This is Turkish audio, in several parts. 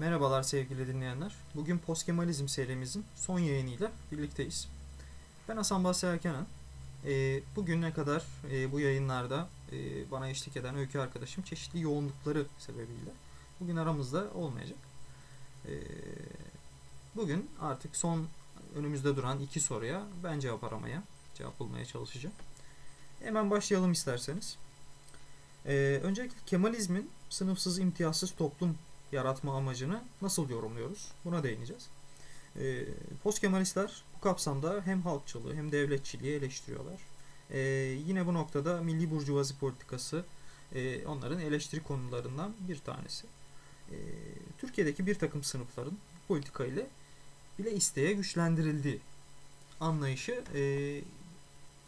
Merhabalar sevgili dinleyenler. Bugün Postkemalizm serimizin son yayınıyla birlikteyiz. Ben Hasan Basri Erkenen. E, bugüne kadar e, bu yayınlarda e, bana eşlik eden öykü arkadaşım çeşitli yoğunlukları sebebiyle bugün aramızda olmayacak. E, bugün artık son önümüzde duran iki soruya ben cevap aramaya, cevap bulmaya çalışacağım. Hemen başlayalım isterseniz. E, öncelikle Kemalizmin sınıfsız imtiyazsız toplum yaratma amacını nasıl yorumluyoruz? Buna değineceğiz. E, Postkemalistler bu kapsamda hem halkçılığı hem devletçiliği eleştiriyorlar. E, yine bu noktada milli burjuvazi politikası e, onların eleştiri konularından bir tanesi. E, Türkiye'deki bir takım sınıfların politika ile bile isteğe güçlendirildiği anlayışı e,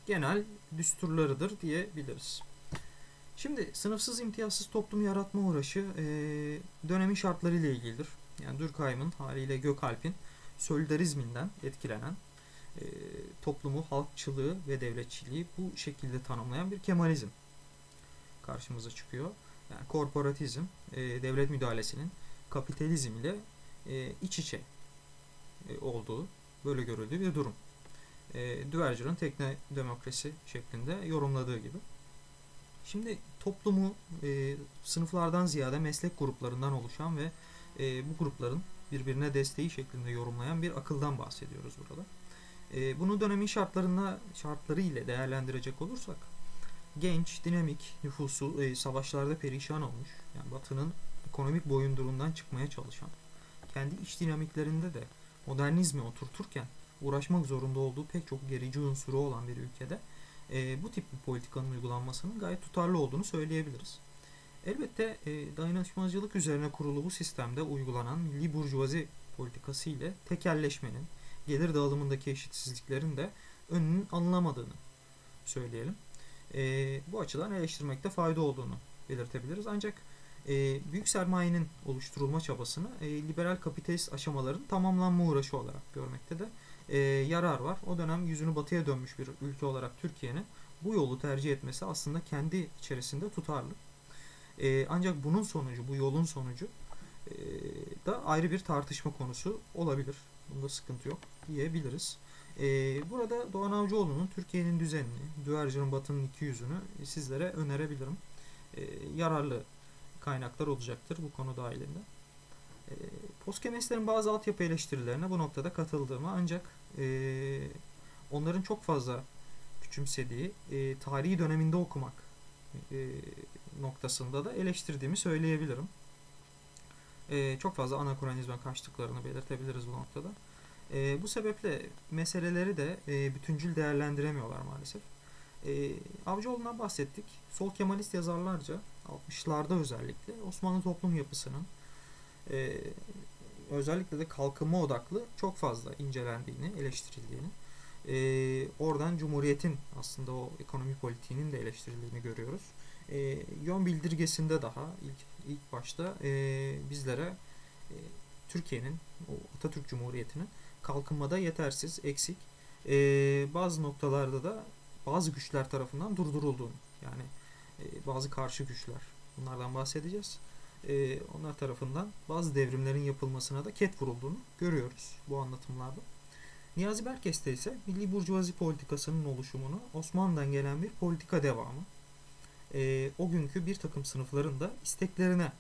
genel düsturlarıdır diyebiliriz. Şimdi sınıfsız imtiyazsız toplum yaratma uğraşı e, dönemin şartları ile ilgilidir. Yani Durkheim'in haliyle Gökalp'in solidarizminden etkilenen e, toplumu, halkçılığı ve devletçiliği bu şekilde tanımlayan bir Kemalizm karşımıza çıkıyor. Yani korporatizm, e, devlet müdahalesinin kapitalizm ile e, iç içe e, olduğu, böyle görüldüğü bir durum. E, Duverger'ın tekne demokrasi şeklinde yorumladığı gibi. Şimdi toplumu e, sınıflardan ziyade meslek gruplarından oluşan ve e, bu grupların birbirine desteği şeklinde yorumlayan bir akıldan bahsediyoruz burada. E, bunu dönemin şartlarına şartları ile değerlendirecek olursak genç, dinamik nüfusu e, savaşlarda perişan olmuş. Yani Batı'nın ekonomik boyundurundan çıkmaya çalışan, kendi iç dinamiklerinde de modernizmi oturturken uğraşmak zorunda olduğu pek çok gerici unsuru olan bir ülkede e, bu tip bir politikanın uygulanmasının gayet tutarlı olduğunu söyleyebiliriz. Elbette e, dayanışmacılık üzerine kurulu bu sistemde uygulanan milli burjuvazi politikası ile tekelleşmenin, gelir dağılımındaki eşitsizliklerin de önünün alınamadığını söyleyelim. E, bu açıdan eleştirmekte fayda olduğunu belirtebiliriz. Ancak e, büyük sermayenin oluşturulma çabasını e, liberal kapitalist aşamaların tamamlanma uğraşı olarak görmekte de e, yarar var. O dönem yüzünü batıya dönmüş bir ülke olarak Türkiye'nin bu yolu tercih etmesi aslında kendi içerisinde tutarlı. E, ancak bunun sonucu, bu yolun sonucu e, da ayrı bir tartışma konusu olabilir. Bunda sıkıntı yok diyebiliriz. E, burada Doğan Avcıoğlu'nun Türkiye'nin düzenini, Düvercan'ın Batı'nın iki yüzünü sizlere önerebilirim. E, yararlı kaynaklar olacaktır bu konu dahilinde. E, Postkemestlerin bazı altyapı eleştirilerine bu noktada katıldığımı ancak e, onların çok fazla küçümsediği e, tarihi döneminde okumak e, noktasında da eleştirdiğimi söyleyebilirim. E, çok fazla anakronizme kaçtıklarını belirtebiliriz bu noktada. E, bu sebeple meseleleri de e, bütüncül değerlendiremiyorlar maalesef. E, Avcıoğlu'ndan bahsettik. Sol Kemalist yazarlarca 60'larda özellikle Osmanlı toplum yapısının e, özellikle de kalkınma odaklı çok fazla incelendiğini, eleştirildiğini, e, oradan Cumhuriyet'in aslında o ekonomi politiğinin de eleştirildiğini görüyoruz. E, yön bildirgesinde daha ilk ilk başta e, bizlere e, Türkiye'nin, Atatürk Cumhuriyeti'nin kalkınmada yetersiz, eksik, e, bazı noktalarda da bazı güçler tarafından durdurulduğunu, yani e, bazı karşı güçler, bunlardan bahsedeceğiz e, onlar tarafından bazı devrimlerin yapılmasına da ket vurulduğunu görüyoruz bu anlatımlarda. Niyazi Berkes'te ise milli burjuvazi politikasının oluşumunu Osmanlı'dan gelen bir politika devamı. E, o günkü bir takım sınıfların da isteklerine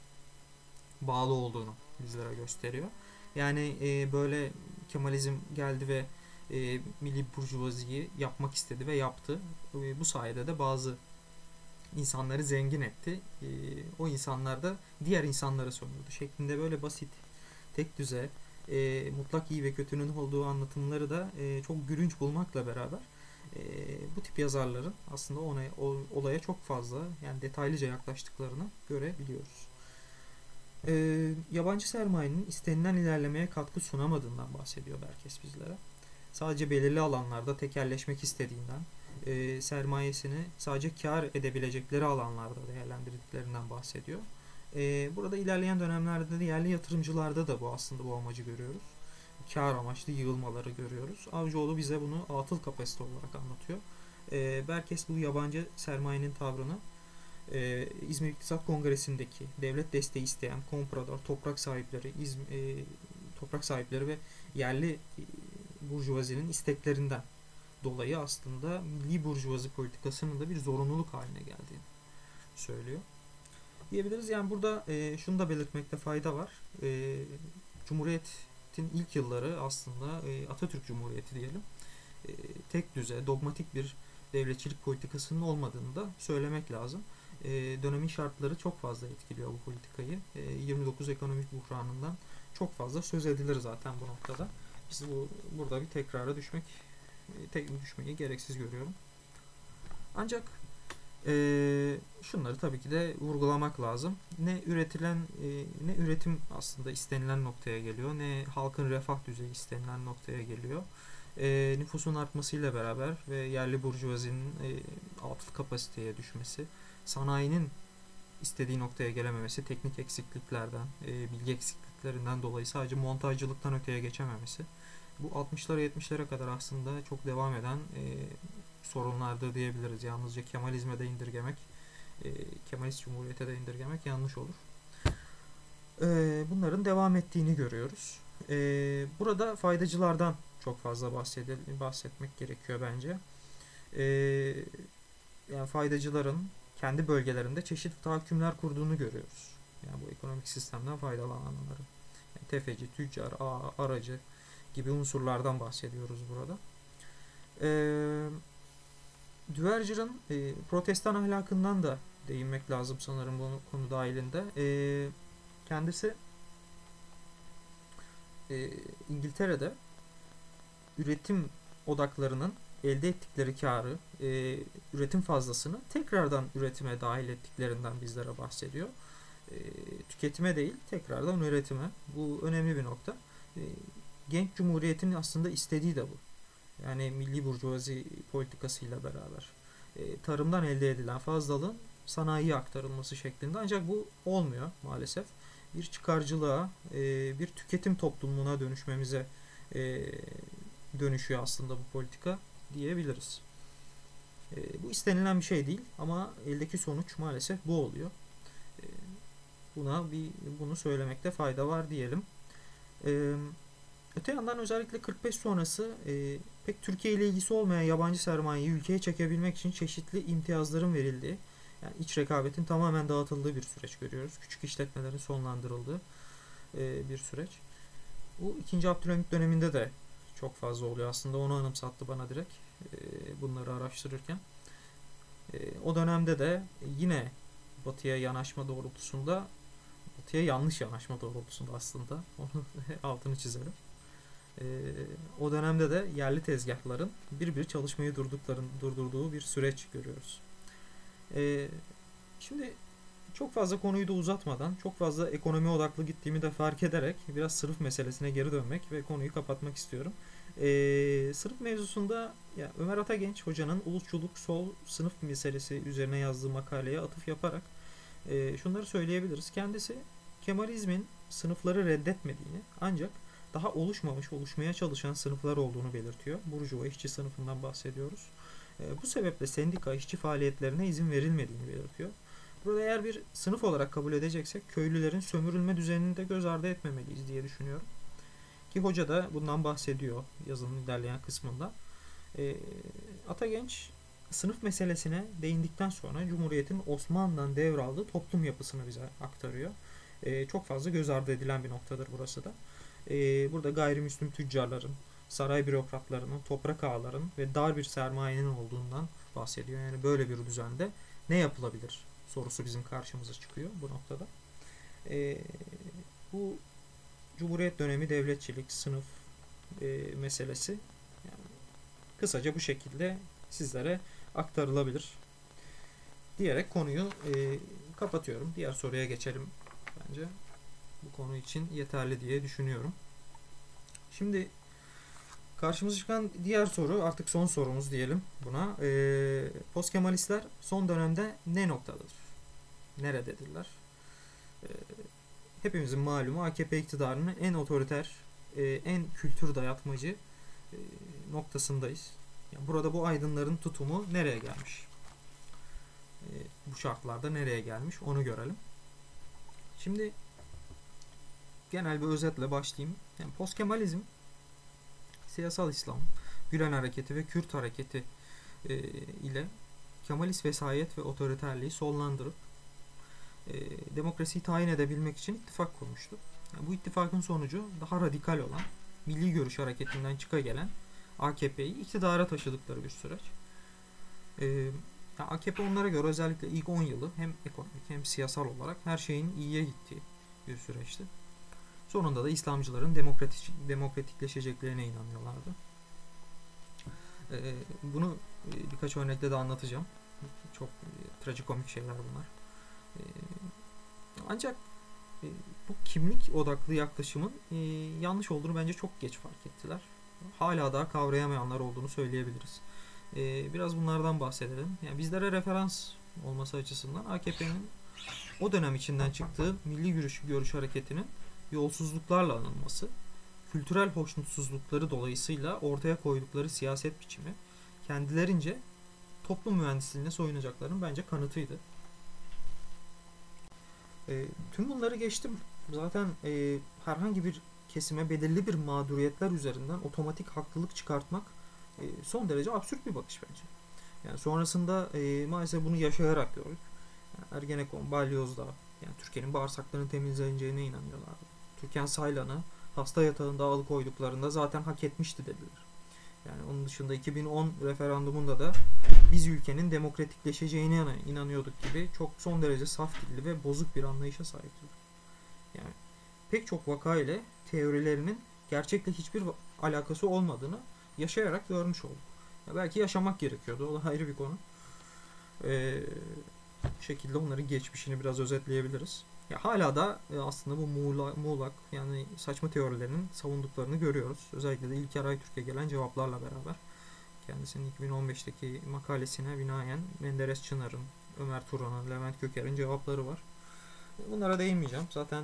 bağlı olduğunu bizlere gösteriyor. Yani e, böyle Kemalizm geldi ve e, milli burjuvaziyi yapmak istedi ve yaptı. E, bu sayede de bazı insanları zengin etti. E, o insanlar da diğer insanlara sömürdü şeklinde böyle basit, tek düze, e, mutlak iyi ve kötünün olduğu anlatımları da e, çok gülünç bulmakla beraber e, bu tip yazarların aslında ona olaya çok fazla yani detaylıca yaklaştıklarını görebiliyoruz. E, yabancı sermayenin istenilen ilerlemeye katkı sunamadığından bahsediyor Berkes bizlere. Sadece belirli alanlarda tekerleşmek istediğinden, e, sermayesini sadece kar edebilecekleri alanlarda değerlendirdiklerinden bahsediyor. E, burada ilerleyen dönemlerde de yerli yatırımcılarda da bu aslında bu amacı görüyoruz. Kar amaçlı yığılmaları görüyoruz. Avcıoğlu bize bunu atıl kapasite olarak anlatıyor. E, Berkes bu yabancı sermayenin tavrını e, İzmir İktisat Kongresi'ndeki devlet desteği isteyen komprador, toprak sahipleri, İzm, e, toprak sahipleri ve yerli e, burjuvazinin isteklerinden dolayı aslında milli burjuvazi politikasının da bir zorunluluk haline geldiğini söylüyor. Diyebiliriz yani burada e, şunu da belirtmekte fayda var. E, Cumhuriyet'in ilk yılları aslında e, Atatürk Cumhuriyeti diyelim. E, tek düze, dogmatik bir devletçilik politikasının olmadığını da söylemek lazım. E, dönemin şartları çok fazla etkiliyor bu politikayı. E, 29 ekonomik buhranından çok fazla söz edilir zaten bu noktada. Biz bu burada bir tekrara düşmek e, tek düşmeyi gereksiz görüyorum. Ancak e, şunları tabii ki de vurgulamak lazım. Ne üretilen e, ne üretim aslında istenilen noktaya geliyor, ne halkın refah düzeyi istenilen noktaya geliyor. E, nüfusun artmasıyla beraber ve yerli burjuvazinin e, atıl kapasiteye düşmesi, sanayinin istediği noktaya gelememesi, teknik eksikliklerden, e, bilgi eksikliklerinden dolayı sadece montajcılıktan öteye geçememesi. Bu 60'lara 70'lere kadar aslında çok devam eden e, sorunlardır diyebiliriz. Yalnızca Kemalizme de indirgemek, e, Kemalist Cumhuriyete de indirgemek yanlış olur. E, bunların devam ettiğini görüyoruz. E, burada faydacılardan çok fazla bahsedil bahsetmek gerekiyor bence. E, yani faydacıların kendi bölgelerinde çeşitli tahakkümler kurduğunu görüyoruz. Yani bu ekonomik sistemden faydalananların. Yani tefeci, tüccar, aracı gibi unsurlardan bahsediyoruz burada. Eee Düverger'ın e, protestan ahlakından da değinmek lazım sanırım bu konu dahilinde. E, kendisi e, İngiltere'de üretim odaklarının elde ettikleri karı, e, üretim fazlasını tekrardan üretime dahil ettiklerinden bizlere bahsediyor. E, tüketime değil, tekrardan üretime. Bu önemli bir nokta. E, genç cumhuriyetin aslında istediği de bu. Yani milli burjuvazi politikasıyla beraber e, tarımdan elde edilen fazlalığın sanayiye aktarılması şeklinde. Ancak bu olmuyor maalesef. Bir çıkarcılığa, e, bir tüketim toplumuna dönüşmemize e, dönüşüyor aslında bu politika diyebiliriz. E, bu istenilen bir şey değil ama eldeki sonuç maalesef bu oluyor. E, buna bir bunu söylemekte fayda var diyelim. E, öte yandan özellikle 45 sonrası e, pek Türkiye ile ilgisi olmayan yabancı sermayeyi ülkeye çekebilmek için çeşitli imtiyazların verildiği, yani iç rekabetin tamamen dağıtıldığı bir süreç görüyoruz. Küçük işletmelerin sonlandırıldığı e, bir süreç. Bu ikinci Abdülhamit döneminde de çok fazla oluyor. Aslında onu anımsattı bana direkt e, bunları araştırırken. E, o dönemde de yine batıya yanaşma doğrultusunda batıya yanlış yanaşma doğrultusunda aslında onu altını çizelim. E, o dönemde de yerli tezgahların bir bir çalışmayı durdukların, durdurduğu bir süreç görüyoruz. E, şimdi çok fazla konuyu da uzatmadan, çok fazla ekonomi odaklı gittiğimi de fark ederek biraz sınıf meselesine geri dönmek ve konuyu kapatmak istiyorum. Ee, sınıf mevzusunda ya Ömer Atagenç hocanın ulusçuluk sol sınıf meselesi üzerine yazdığı makaleye atıf yaparak e, şunları söyleyebiliriz. Kendisi Kemalizmin sınıfları reddetmediğini ancak daha oluşmamış, oluşmaya çalışan sınıflar olduğunu belirtiyor. Burjuva işçi sınıfından bahsediyoruz. E, bu sebeple sendika işçi faaliyetlerine izin verilmediğini belirtiyor. Burada eğer bir sınıf olarak kabul edeceksek köylülerin sömürülme düzenini de göz ardı etmemeliyiz diye düşünüyorum. Ki hoca da bundan bahsediyor yazının ilerleyen kısmında. E, Atagenç sınıf meselesine değindikten sonra Cumhuriyet'in Osmanlı'dan devraldığı toplum yapısını bize aktarıyor. E, çok fazla göz ardı edilen bir noktadır burası da e, burada gayrimüslim tüccarların, saray bürokratlarının, toprak ağaların ve dar bir sermayenin olduğundan bahsediyor. Yani böyle bir düzende ne yapılabilir sorusu bizim karşımıza çıkıyor bu noktada. E, bu Cumhuriyet dönemi devletçilik, sınıf e, meselesi yani kısaca bu şekilde sizlere aktarılabilir diyerek konuyu e, kapatıyorum. Diğer soruya geçelim bence bu konu için yeterli diye düşünüyorum. Şimdi karşımıza çıkan diğer soru artık son sorumuz diyelim buna. Ee, Post Kemalistler son dönemde ne noktadadır? Nerededirler? Ee, hepimizin malumu AKP iktidarının en otoriter, e, en kültür dayatmacı e, noktasındayız. Yani burada bu aydınların tutumu nereye gelmiş? e, bu şartlarda nereye gelmiş onu görelim. Şimdi genel bir özetle başlayayım. Yani post Kemalizm siyasal İslam, Gülen Hareketi ve Kürt Hareketi e, ile Kemalist vesayet ve otoriterliği sollandırıp e, demokrasiyi tayin edebilmek için ittifak kurmuştu. Yani bu ittifakın sonucu daha radikal olan Milli Görüş Hareketi'nden çıka gelen AKP'yi iktidara taşıdıkları bir süreç. E, yani AKP onlara göre özellikle ilk 10 yılı hem ekonomik hem siyasal olarak her şeyin iyiye gittiği bir süreçti. Sonunda da İslamcıların demokratik, demokratikleşeceklerine inanıyorlardı. Ee, bunu e, birkaç örnekle de anlatacağım. Çok e, trajikomik şeyler bunlar. E, ancak e, bu kimlik odaklı yaklaşımın e, yanlış olduğunu bence çok geç fark ettiler. Hala daha kavrayamayanlar olduğunu söyleyebiliriz. E, biraz bunlardan bahsedelim. Yani bizlere referans olması açısından AKP'nin o dönem içinden çıktığı milli görüş, görüş hareketinin yolsuzluklarla anılması, kültürel hoşnutsuzlukları dolayısıyla ortaya koydukları siyaset biçimi kendilerince toplum mühendisliğine soyunacaklarının bence kanıtıydı. E, tüm bunları geçtim. Zaten e, herhangi bir kesime belirli bir mağduriyetler üzerinden otomatik haklılık çıkartmak e, son derece absürt bir bakış bence. Yani sonrasında e, maalesef bunu yaşayarak gördük. Yani Ergenekon, Balyoz'da yani Türkiye'nin bağırsaklarının temizleneceğine inanıyorlardı. Türkan Saylan'ı hasta yatağında alıkoyduklarında zaten hak etmişti dediler. Yani onun dışında 2010 referandumunda da biz ülkenin demokratikleşeceğine inanıyorduk gibi çok son derece saf dilli ve bozuk bir anlayışa sahiptiler. Yani pek çok vaka ile teorilerinin gerçekle hiçbir alakası olmadığını yaşayarak görmüş olduk. Ya belki yaşamak gerekiyordu. O da ayrı bir konu. Ee, şekilde onların geçmişini biraz özetleyebiliriz. Ya hala da e, aslında bu muğlak, muğlak yani saçma teorilerinin savunduklarını görüyoruz. Özellikle de İlker Aytürk'e gelen cevaplarla beraber. Kendisinin 2015'teki makalesine binaen Menderes Çınar'ın, Ömer Turan'ın, Levent Köker'in cevapları var. Bunlara değinmeyeceğim. Zaten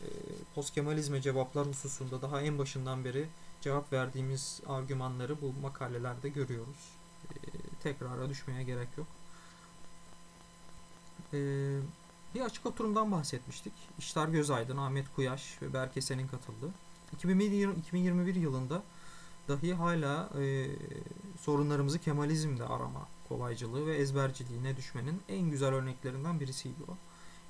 e, postkemalizme cevaplar hususunda daha en başından beri cevap verdiğimiz argümanları bu makalelerde görüyoruz. E, tekrara düşmeye gerek yok. Eee bir açık oturumdan bahsetmiştik. İştar Gözaydın, Ahmet Kuyaş ve Berkesen'in katıldığı. 2021 yılında dahi hala e, sorunlarımızı Kemalizm'de arama kolaycılığı ve ezberciliğine düşmenin en güzel örneklerinden birisiydi o.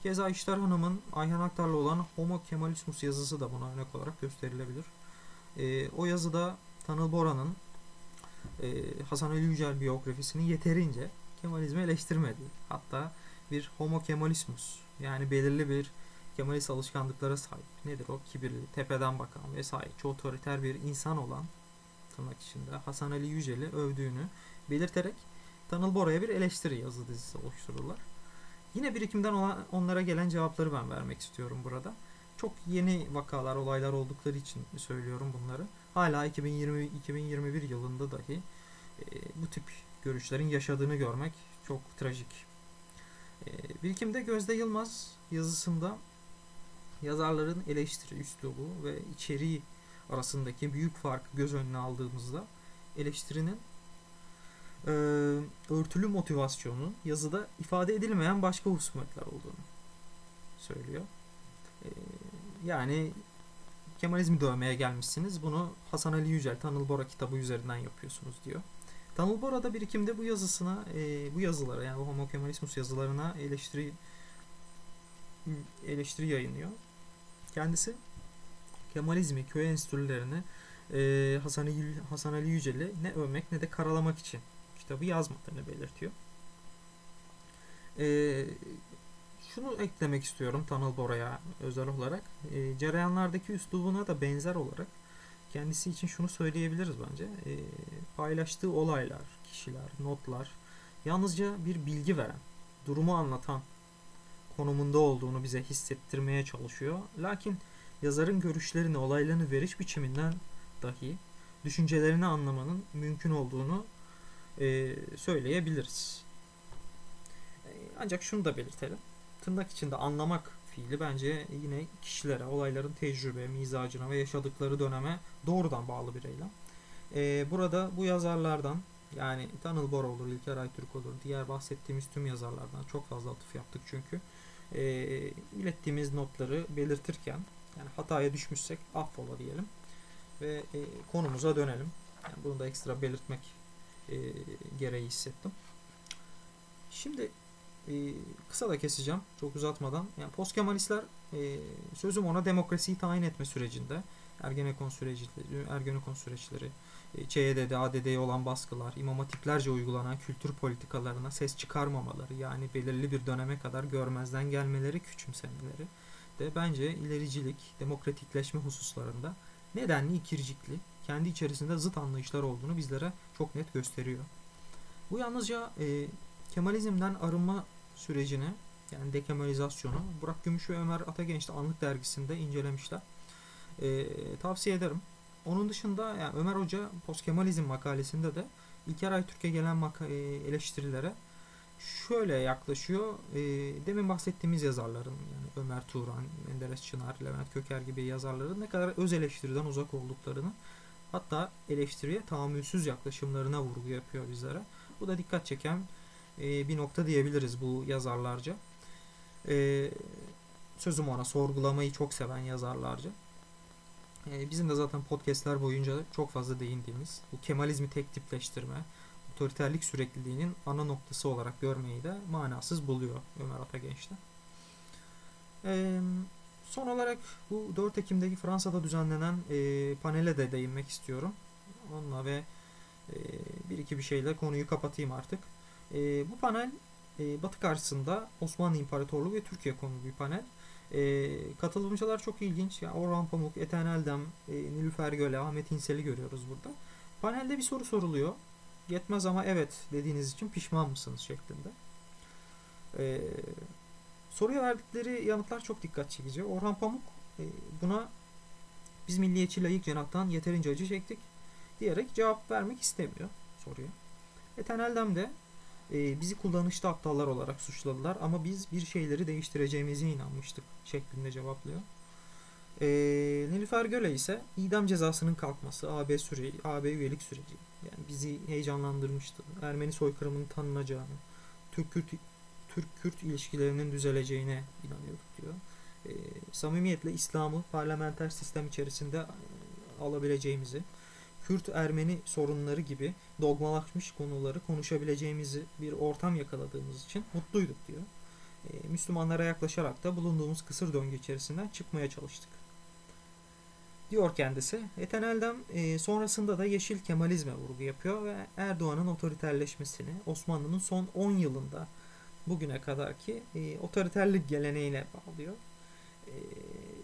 Keza İştar Hanım'ın Ayhan Aktar'la olan Homo Kemalismus yazısı da buna örnek olarak gösterilebilir. E, o yazıda Tanıl Bora'nın e, Hasan Ali Yücel biyografisini yeterince Kemalizmi eleştirmedi. Hatta bir homo kemalismus yani belirli bir kemalist alışkanlıklara sahip. Nedir o? Kibirli, tepeden bakan vesaire otoriter bir insan olan tırnak içinde Hasan Ali Yücel'i övdüğünü belirterek Tanıl Bora'ya bir eleştiri yazı dizisi oluştururlar. Yine birikimden onlara gelen cevapları ben vermek istiyorum burada. Çok yeni vakalar, olaylar oldukları için söylüyorum bunları. Hala 2020 2021 yılında dahi e, bu tip görüşlerin yaşadığını görmek çok trajik. E, Birikimde Gözde Yılmaz yazısında yazarların eleştiri üslubu ve içeriği arasındaki büyük farkı göz önüne aldığımızda eleştirinin e, örtülü motivasyonun yazıda ifade edilmeyen başka husumetler olduğunu söylüyor. E, yani Kemalizmi dövmeye gelmişsiniz. Bunu Hasan Ali Yücel Tanıl Bora kitabı üzerinden yapıyorsunuz diyor. Tanıl Bora'da birikimde bu yazısına, e, bu yazılara yani Homo Kemalismus yazılarına eleştiri eleştiri yayınlıyor. Kendisi Kemalizmi, köy enstitülerini e, Hasan, Ali, Hasan Ali Yücel'i ne övmek ne de karalamak için kitabı yazmadığını belirtiyor. E, şunu eklemek istiyorum Tanıl Bora'ya özel olarak. E, cereyanlardaki üslubuna da benzer olarak kendisi için şunu söyleyebiliriz bence. E, paylaştığı olaylar, kişiler, notlar yalnızca bir bilgi veren, durumu anlatan konumunda olduğunu bize hissettirmeye çalışıyor. Lakin yazarın görüşlerini, olaylarını veriş biçiminden dahi düşüncelerini anlamanın mümkün olduğunu e, söyleyebiliriz. E, ancak şunu da belirtelim. Tırnak içinde anlamak fiili bence yine kişilere, olayların tecrübe, mizacına ve yaşadıkları döneme doğrudan bağlı bir eylem. Ee, burada bu yazarlardan Yani Tanıl Bor olur, İlker Aytürk olur. Diğer bahsettiğimiz tüm yazarlardan çok fazla atıf yaptık çünkü. E, ilettiğimiz notları belirtirken yani hataya düşmüşsek affola diyelim. Ve e, konumuza dönelim. Yani bunu da ekstra belirtmek e, gereği hissettim. Şimdi e, kısa da keseceğim çok uzatmadan. Yani post Kemalistler e, sözüm ona demokrasiyi tayin etme sürecinde Ergenekon süreçleri, Ergenekon süreçleri, e, ÇYD'de, ADD'ye olan baskılar, imam hatiplerce uygulanan kültür politikalarına ses çıkarmamaları yani belirli bir döneme kadar görmezden gelmeleri, küçümsemeleri de bence ilericilik, demokratikleşme hususlarında nedenli ikircikli, kendi içerisinde zıt anlayışlar olduğunu bizlere çok net gösteriyor. Bu yalnızca e, Kemalizmden arınma sürecini yani dekemalizasyonu Burak Gümüş ve Ömer Atagenç de Anlık dergisinde incelemişler. E, tavsiye ederim. Onun dışında yani Ömer Hoca postkemalizm makalesinde de İlker Aytürk'e gelen e, eleştirilere şöyle yaklaşıyor. E, demin bahsettiğimiz yazarların yani Ömer Turan, Menderes Çınar, Levent Köker gibi yazarların ne kadar öz eleştiriden uzak olduklarını hatta eleştiriye tahammülsüz yaklaşımlarına vurgu yapıyor bizlere. Bu da dikkat çeken e, bir nokta diyebiliriz bu yazarlarca. E, sözüm ona sorgulamayı çok seven yazarlarca. E, bizim de zaten podcastler boyunca çok fazla değindiğimiz bu Kemalizmi tek tipleştirme, otoriterlik sürekliliğinin ana noktası olarak görmeyi de manasız buluyor Ömer Atagenç'te. E, son olarak bu 4 Ekim'deki Fransa'da düzenlenen e, panele de değinmek istiyorum. Onunla ve bir iki bir şeyle konuyu kapatayım artık. E, bu panel e, Batı karşısında Osmanlı İmparatorluğu ve Türkiye konulu bir panel. E, katılımcılar çok ilginç. Yani Orhan Pamuk, Eten Eldem, e, Nilüfer Göle, Ahmet İnsel'i görüyoruz burada. Panelde bir soru soruluyor. Yetmez ama evet dediğiniz için pişman mısınız şeklinde. E, soruya verdikleri yanıtlar çok dikkat çekici. Orhan Pamuk e, buna biz milliyetçi layık cenahtan yeterince acı çektik diyerek cevap vermek istemiyor soruya. Eten Eldem de e, bizi kullanışlı aptallar olarak suçladılar ama biz bir şeyleri değiştireceğimize inanmıştık şeklinde cevaplıyor. E, Nilüfer Göle ise idam cezasının kalkması, AB süreci, AB üyelik süreci yani bizi heyecanlandırmıştı. Ermeni soykırımının tanınacağını, Türk-Kürt Türk-Kürt ilişkilerinin düzeleceğine inanıyorduk diyor. E, samimiyetle İslam'ı parlamenter sistem içerisinde e, alabileceğimizi, Kürt-Ermeni sorunları gibi dogmalaşmış konuları konuşabileceğimizi bir ortam yakaladığımız için mutluyduk diyor. E, Müslümanlara yaklaşarak da bulunduğumuz kısır döngü içerisinden çıkmaya çalıştık. Diyor kendisi. Eten Eldem e, sonrasında da Yeşil Kemalizme vurgu yapıyor ve Erdoğan'ın otoriterleşmesini Osmanlı'nın son 10 yılında bugüne kadarki e, otoriterlik geleneğine bağlıyor. E,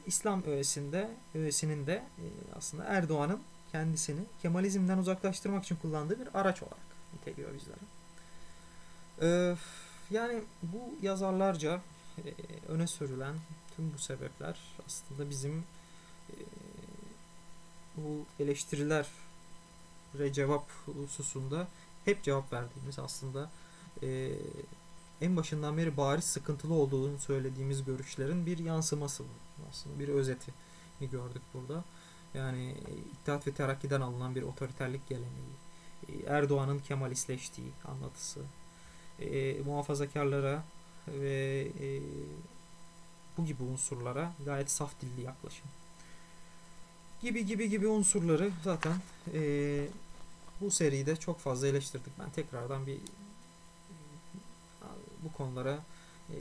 İslam öğesinde, öğesinin de e, aslında Erdoğan'ın kendisini Kemalizmden uzaklaştırmak için kullandığı bir araç olarak niteliyor bizlere. Yani bu yazarlarca e, öne sürülen tüm bu sebepler aslında bizim e, bu eleştiriler ve cevap hususunda hep cevap verdiğimiz aslında e, en başından beri bariz sıkıntılı olduğunu söylediğimiz görüşlerin bir yansıması bu. Aslında bir özeti gördük burada. Yani İttihat ve Terakki'den alınan bir otoriterlik geleneği, Erdoğan'ın Kemalistleştiği anlatısı, e, muhafazakarlara ve e, bu gibi unsurlara gayet saf dilli yaklaşım. Gibi gibi gibi unsurları zaten e, bu seride çok fazla eleştirdik. Ben tekrardan bir bu konulara e,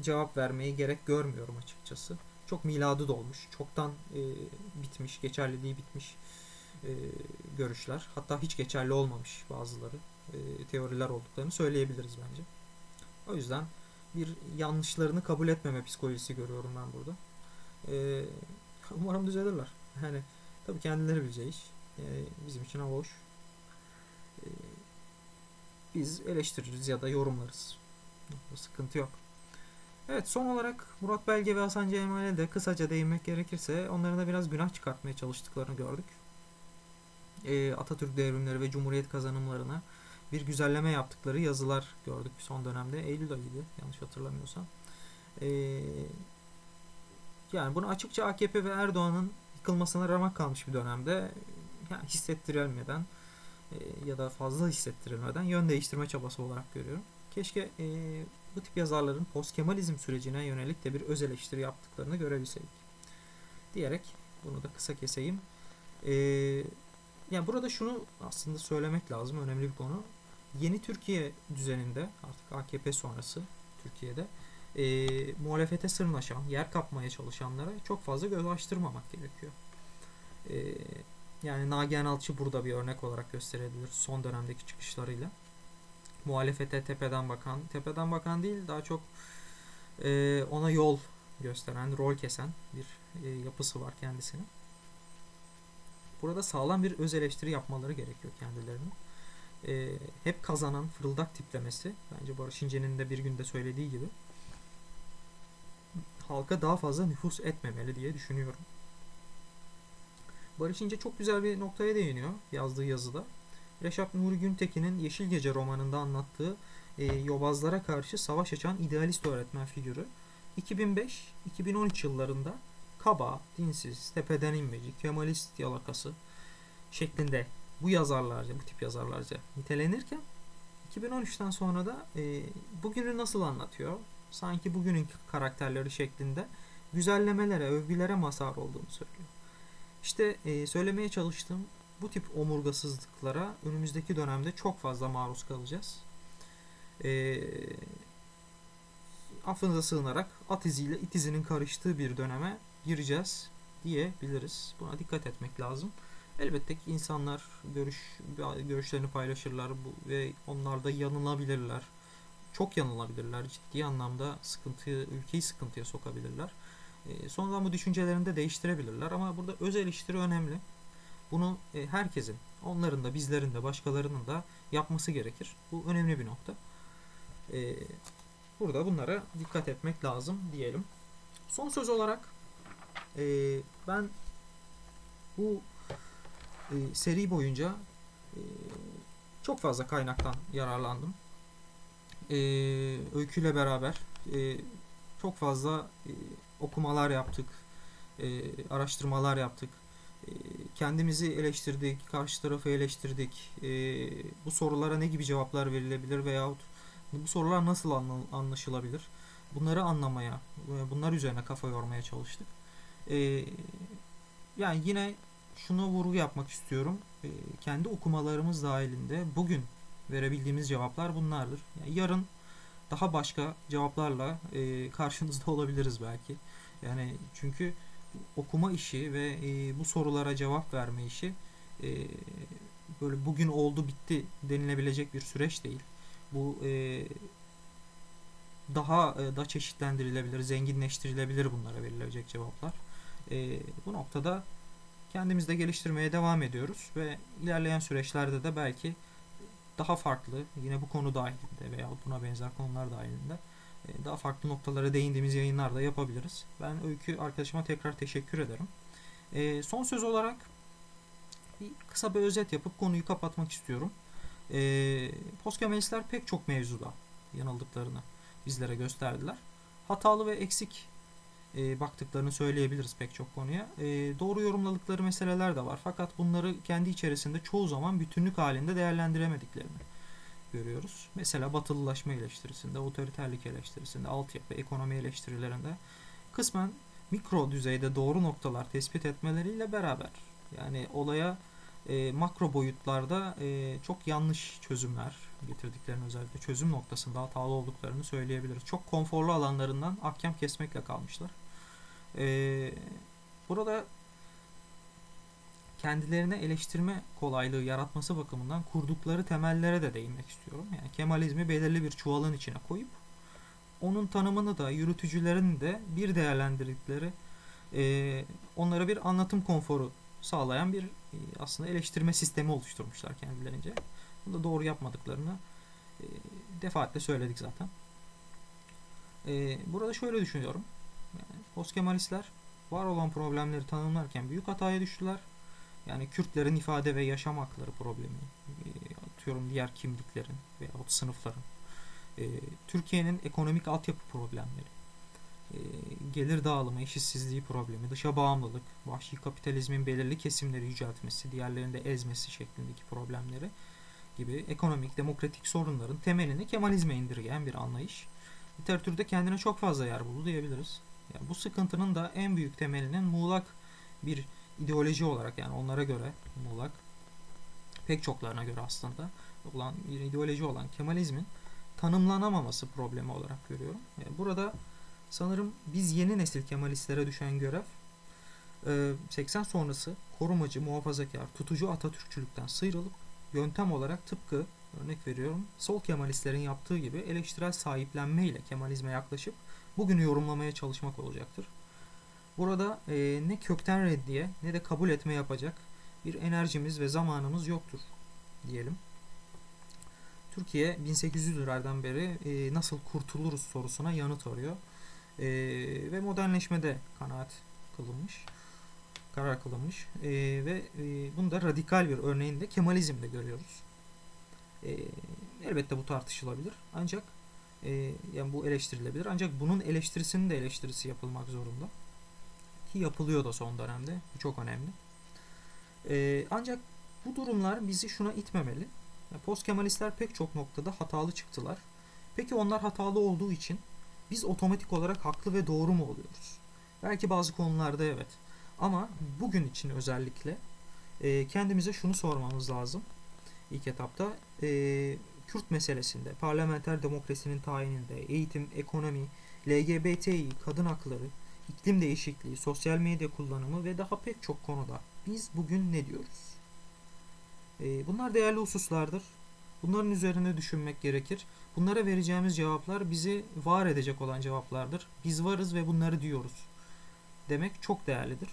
cevap vermeyi gerek görmüyorum açıkçası çok miladı dolmuş, çoktan e, bitmiş, geçerliliği bitmiş e, görüşler. Hatta hiç geçerli olmamış bazıları e, teoriler olduklarını söyleyebiliriz bence. O yüzden bir yanlışlarını kabul etmeme psikolojisi görüyorum ben burada. E, umarım düzelirler. Yani tabii kendileri bileceği iş. E, bizim için hava hoş. E, biz eleştiririz ya da yorumlarız. Sıkıntı yok. Evet son olarak Murat Belge ve Hasan Cemal'e de kısaca değinmek gerekirse onların da biraz günah çıkartmaya çalıştıklarını gördük. E, Atatürk devrimleri ve Cumhuriyet kazanımlarına bir güzelleme yaptıkları yazılar gördük son dönemde. Eylül ayıydı yanlış hatırlamıyorsam. E, yani bunu açıkça AKP ve Erdoğan'ın yıkılmasına ramak kalmış bir dönemde yani hissettirilmeden e, ya da fazla hissettirilmeden yön değiştirme çabası olarak görüyorum. Keşke e, bu tip yazarların post-Kemalizm sürecine yönelik de bir öz eleştiri yaptıklarını görebilseydik. Diyerek bunu da kısa keseyim. E, yani burada şunu aslında söylemek lazım. Önemli bir konu. Yeni Türkiye düzeninde artık AKP sonrası Türkiye'de e, muhalefete sırnaşan, yer kapmaya çalışanlara çok fazla göz açtırmamak gerekiyor. E, yani Nagihan Alçı burada bir örnek olarak gösterilebilir son dönemdeki çıkışlarıyla. Muhalefete tepeden bakan, tepeden bakan değil daha çok e, ona yol gösteren, rol kesen bir e, yapısı var kendisinin. Burada sağlam bir öz eleştiri yapmaları gerekiyor kendilerinin. E, hep kazanan fırıldak tiplemesi bence Barış İnce'nin de bir günde söylediği gibi halka daha fazla nüfus etmemeli diye düşünüyorum. Barış İnce çok güzel bir noktaya değiniyor yazdığı yazıda. Reşat Nuri Güntekin'in Yeşil Gece romanında anlattığı e, yobazlara karşı savaş açan idealist öğretmen figürü 2005-2013 yıllarında kaba, dinsiz, tepeden inmeci, kemalist yalakası şeklinde bu yazarlarca, bu tip yazarlarca nitelenirken 2013'ten sonra da e, bugünü nasıl anlatıyor? Sanki bugünün karakterleri şeklinde güzellemelere, övgülere mazhar olduğunu söylüyor. İşte e, söylemeye çalıştığım bu tip omurgasızlıklara önümüzdeki dönemde çok fazla maruz kalacağız. E, affınıza sığınarak at iziyle it izinin karıştığı bir döneme gireceğiz diyebiliriz. Buna dikkat etmek lazım. Elbette ki insanlar görüş görüşlerini paylaşırlar bu, ve onlar da yanılabilirler. Çok yanılabilirler. Ciddi anlamda sıkıntı, ülkeyi sıkıntıya sokabilirler. E, sonradan bu düşüncelerini de değiştirebilirler ama burada öz eleştiri önemli. Bunu e, herkesin, onların da, bizlerin de, başkalarının da yapması gerekir. Bu önemli bir nokta. E, burada bunlara dikkat etmek lazım diyelim. Son söz olarak e, ben bu seri boyunca çok fazla kaynaktan yararlandım. E, öyküyle beraber çok fazla okumalar yaptık, araştırmalar yaptık. E, kendimizi eleştirdik, karşı tarafı eleştirdik. E, bu sorulara ne gibi cevaplar verilebilir veyahut bu sorular nasıl anlaşılabilir? Bunları anlamaya, bunlar üzerine kafa yormaya çalıştık. E, yani yine şunu vurgu yapmak istiyorum. E, kendi okumalarımız dahilinde bugün verebildiğimiz cevaplar bunlardır. Yani yarın daha başka cevaplarla e, karşınızda olabiliriz belki. Yani çünkü okuma işi ve e, bu sorulara cevap verme işi e, böyle bugün oldu bitti denilebilecek bir süreç değil. Bu e, daha e, da çeşitlendirilebilir, zenginleştirilebilir bunlara verilecek cevaplar. E, bu noktada kendimizde geliştirmeye devam ediyoruz ve ilerleyen süreçlerde de belki daha farklı yine bu konu dahilinde veya buna benzer konular dahilinde daha farklı noktalara değindiğimiz yayınlar da yapabiliriz. Ben Öykü arkadaşıma tekrar teşekkür ederim. E, son söz olarak bir kısa bir özet yapıp konuyu kapatmak istiyorum. E, Postkemalistler pek çok mevzuda yanıldıklarını bizlere gösterdiler. Hatalı ve eksik e, baktıklarını söyleyebiliriz pek çok konuya. E, doğru yorumladıkları meseleler de var. Fakat bunları kendi içerisinde çoğu zaman bütünlük halinde değerlendiremediklerini görüyoruz. Mesela batılılaşma eleştirisinde, otoriterlik eleştirisinde, altyapı, ekonomi eleştirilerinde kısmen mikro düzeyde doğru noktalar tespit etmeleriyle beraber yani olaya e, makro boyutlarda e, çok yanlış çözümler getirdiklerini özellikle çözüm noktasında hatalı olduklarını söyleyebiliriz. Çok konforlu alanlarından ahkam kesmekle kalmışlar. E, burada kendilerine eleştirme kolaylığı yaratması bakımından kurdukları temellere de değinmek istiyorum. Yani Kemalizmi belirli bir çuvalın içine koyup onun tanımını da yürütücülerin de bir değerlendirdikleri e, onlara bir anlatım konforu sağlayan bir e, aslında eleştirme sistemi oluşturmuşlar kendilerince. Bunu da doğru yapmadıklarını e, defaatle söyledik zaten. E, burada şöyle düşünüyorum. Yani, Postkemalistler var olan problemleri tanımlarken büyük hataya düştüler yani Kürtlerin ifade ve yaşam hakları problemi, e, atıyorum diğer kimliklerin veya sınıfların, e, Türkiye'nin ekonomik altyapı problemleri, e, gelir dağılımı, eşitsizliği problemi, dışa bağımlılık, vahşi kapitalizmin belirli kesimleri yüceltmesi, diğerlerinde ezmesi şeklindeki problemleri gibi ekonomik, demokratik sorunların temelini Kemalizme indirgeyen bir anlayış. Literatürde kendine çok fazla yer buldu diyebiliriz. Yani bu sıkıntının da en büyük temelinin muğlak bir ideoloji olarak yani onlara göre muğlak pek çoklarına göre aslında olan ideoloji olan Kemalizmin tanımlanamaması problemi olarak görüyorum. Yani burada sanırım biz yeni nesil Kemalistlere düşen görev 80 sonrası korumacı, muhafazakar, tutucu Atatürkçülükten sıyrılıp yöntem olarak tıpkı örnek veriyorum sol Kemalistlerin yaptığı gibi eleştirel sahiplenme ile Kemalizme yaklaşıp bugünü yorumlamaya çalışmak olacaktır. Burada e, ne kökten reddiye ne de kabul etme yapacak bir enerjimiz ve zamanımız yoktur diyelim. Türkiye 1800'lerden beri e, nasıl kurtuluruz sorusuna yanıt arıyor. E, ve modernleşmede kanaat kılınmış, karar kılınmış. E, ve e, bunu da radikal bir örneğinde Kemalizm'de görüyoruz. E, elbette bu tartışılabilir. Ancak e, yani bu eleştirilebilir. Ancak bunun eleştirisinin de eleştirisi yapılmak zorunda. Ki yapılıyor da son dönemde. Bu çok önemli. E, ancak bu durumlar bizi şuna itmemeli. Post Kemalistler pek çok noktada hatalı çıktılar. Peki onlar hatalı olduğu için biz otomatik olarak haklı ve doğru mu oluyoruz? Belki bazı konularda evet. Ama bugün için özellikle e, kendimize şunu sormamız lazım. İlk etapta e, Kürt meselesinde, parlamenter demokrasinin tayininde, eğitim, ekonomi, LGBTİ, kadın hakları, iklim değişikliği, sosyal medya kullanımı ve daha pek çok konuda biz bugün ne diyoruz? E, bunlar değerli hususlardır. Bunların üzerine düşünmek gerekir. Bunlara vereceğimiz cevaplar bizi var edecek olan cevaplardır. Biz varız ve bunları diyoruz. Demek çok değerlidir.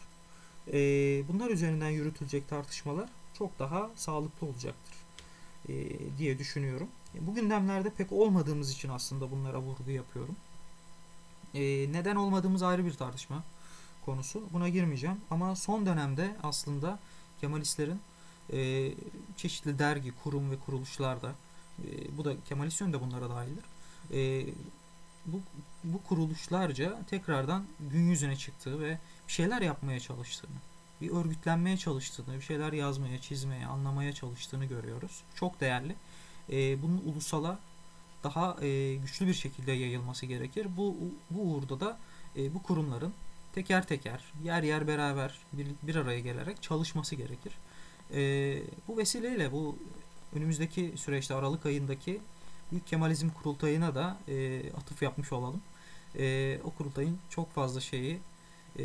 E, bunlar üzerinden yürütülecek tartışmalar çok daha sağlıklı olacaktır e, diye düşünüyorum. Bu gündemlerde pek olmadığımız için aslında bunlara vurgu yapıyorum. E, neden olmadığımız ayrı bir tartışma konusu. Buna girmeyeceğim. Ama son dönemde aslında Kemalistlerin e, çeşitli dergi, kurum ve kuruluşlarda e, bu da Kemalisyon da bunlara dahildir. E, bu, bu kuruluşlarca tekrardan gün yüzüne çıktığı ve bir şeyler yapmaya çalıştığını, bir örgütlenmeye çalıştığını, bir şeyler yazmaya, çizmeye, anlamaya çalıştığını görüyoruz. Çok değerli. E, bunun ulusala daha e, güçlü bir şekilde yayılması gerekir. Bu, bu uğurda da e, bu kurumların teker teker, yer yer beraber bir, bir araya gelerek çalışması gerekir. E, bu vesileyle bu önümüzdeki süreçte Aralık ayındaki Büyük Kemalizm Kurultayı'na da e, atıf yapmış olalım. E, o kurultayın çok fazla şeyi e,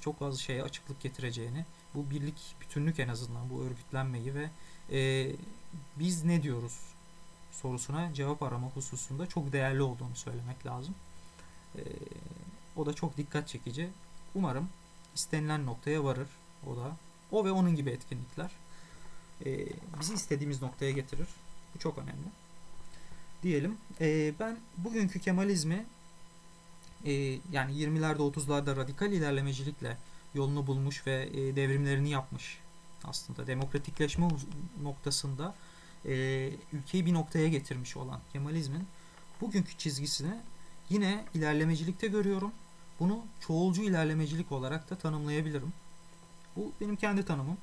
çok fazla şeye açıklık getireceğini, bu birlik, bütünlük en azından bu örgütlenmeyi ve e, biz ne diyoruz sorusuna cevap arama hususunda çok değerli olduğunu söylemek lazım. E, o da çok dikkat çekici. Umarım istenilen noktaya varır. O da o ve onun gibi etkinlikler e, bizi istediğimiz noktaya getirir. Bu çok önemli. Diyelim. E, ben bugünkü Kemalizmi yani 20'lerde 30'larda radikal ilerlemecilikle yolunu bulmuş ve devrimlerini yapmış aslında demokratikleşme noktasında e, ülkeyi bir noktaya getirmiş olan Kemalizmin bugünkü çizgisini yine ilerlemecilikte görüyorum. Bunu çoğulcu ilerlemecilik olarak da tanımlayabilirim. Bu benim kendi tanımım.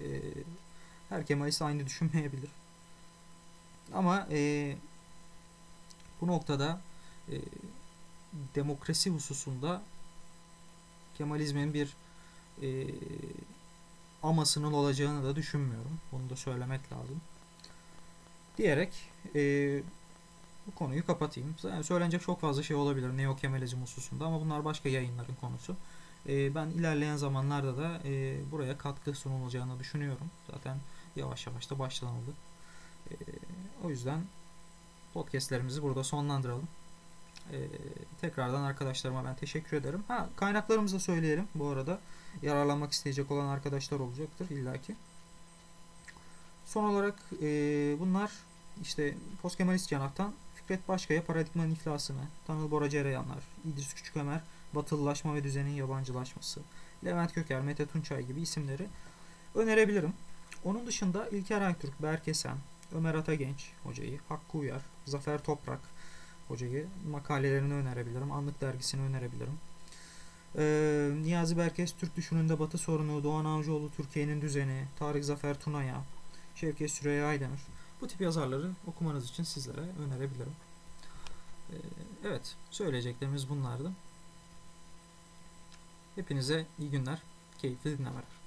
E, her Kemalist aynı düşünmeyebilir. Ama e, bu noktada e, demokrasi hususunda Kemalizmin bir e, amasının olacağını da düşünmüyorum. Bunu da söylemek lazım. Diyerek e, bu konuyu kapatayım. Yani söylenecek çok fazla şey olabilir Neo Kemalizm hususunda ama bunlar başka yayınların konusu. E, ben ilerleyen zamanlarda da e, buraya katkı sunulacağını düşünüyorum. Zaten yavaş yavaş da başlanıldı. E, o yüzden podcastlerimizi burada sonlandıralım. Ee, tekrardan arkadaşlarıma ben teşekkür ederim. Ha kaynaklarımızı söyleyelim bu arada. Yararlanmak isteyecek olan arkadaşlar olacaktır illaki. Son olarak e, bunlar işte postkemalist cenahtan Fikret Başkaya paradigmanın iflasını, Tanıl Bora Cereyanlar, İdris Küçükömer, batılılaşma ve düzenin yabancılaşması, Levent Köker, Mete Tunçay gibi isimleri önerebilirim. Onun dışında İlker Aytürk, Berkesen, Ömer Atagenç hocayı, Hakkı Uyar, Zafer Toprak, hocayı. Makalelerini önerebilirim. Anlık dergisini önerebilirim. Ee, Niyazi Berkes Türk Düşününde Batı Sorunu, Doğan Avcıoğlu Türkiye'nin Düzeni, Tarık Zafer Tunaya, Şevket Süreyya Aydemir. Bu tip yazarları okumanız için sizlere önerebilirim. Ee, evet, söyleyeceklerimiz bunlardı. Hepinize iyi günler, keyifli dinlemeler.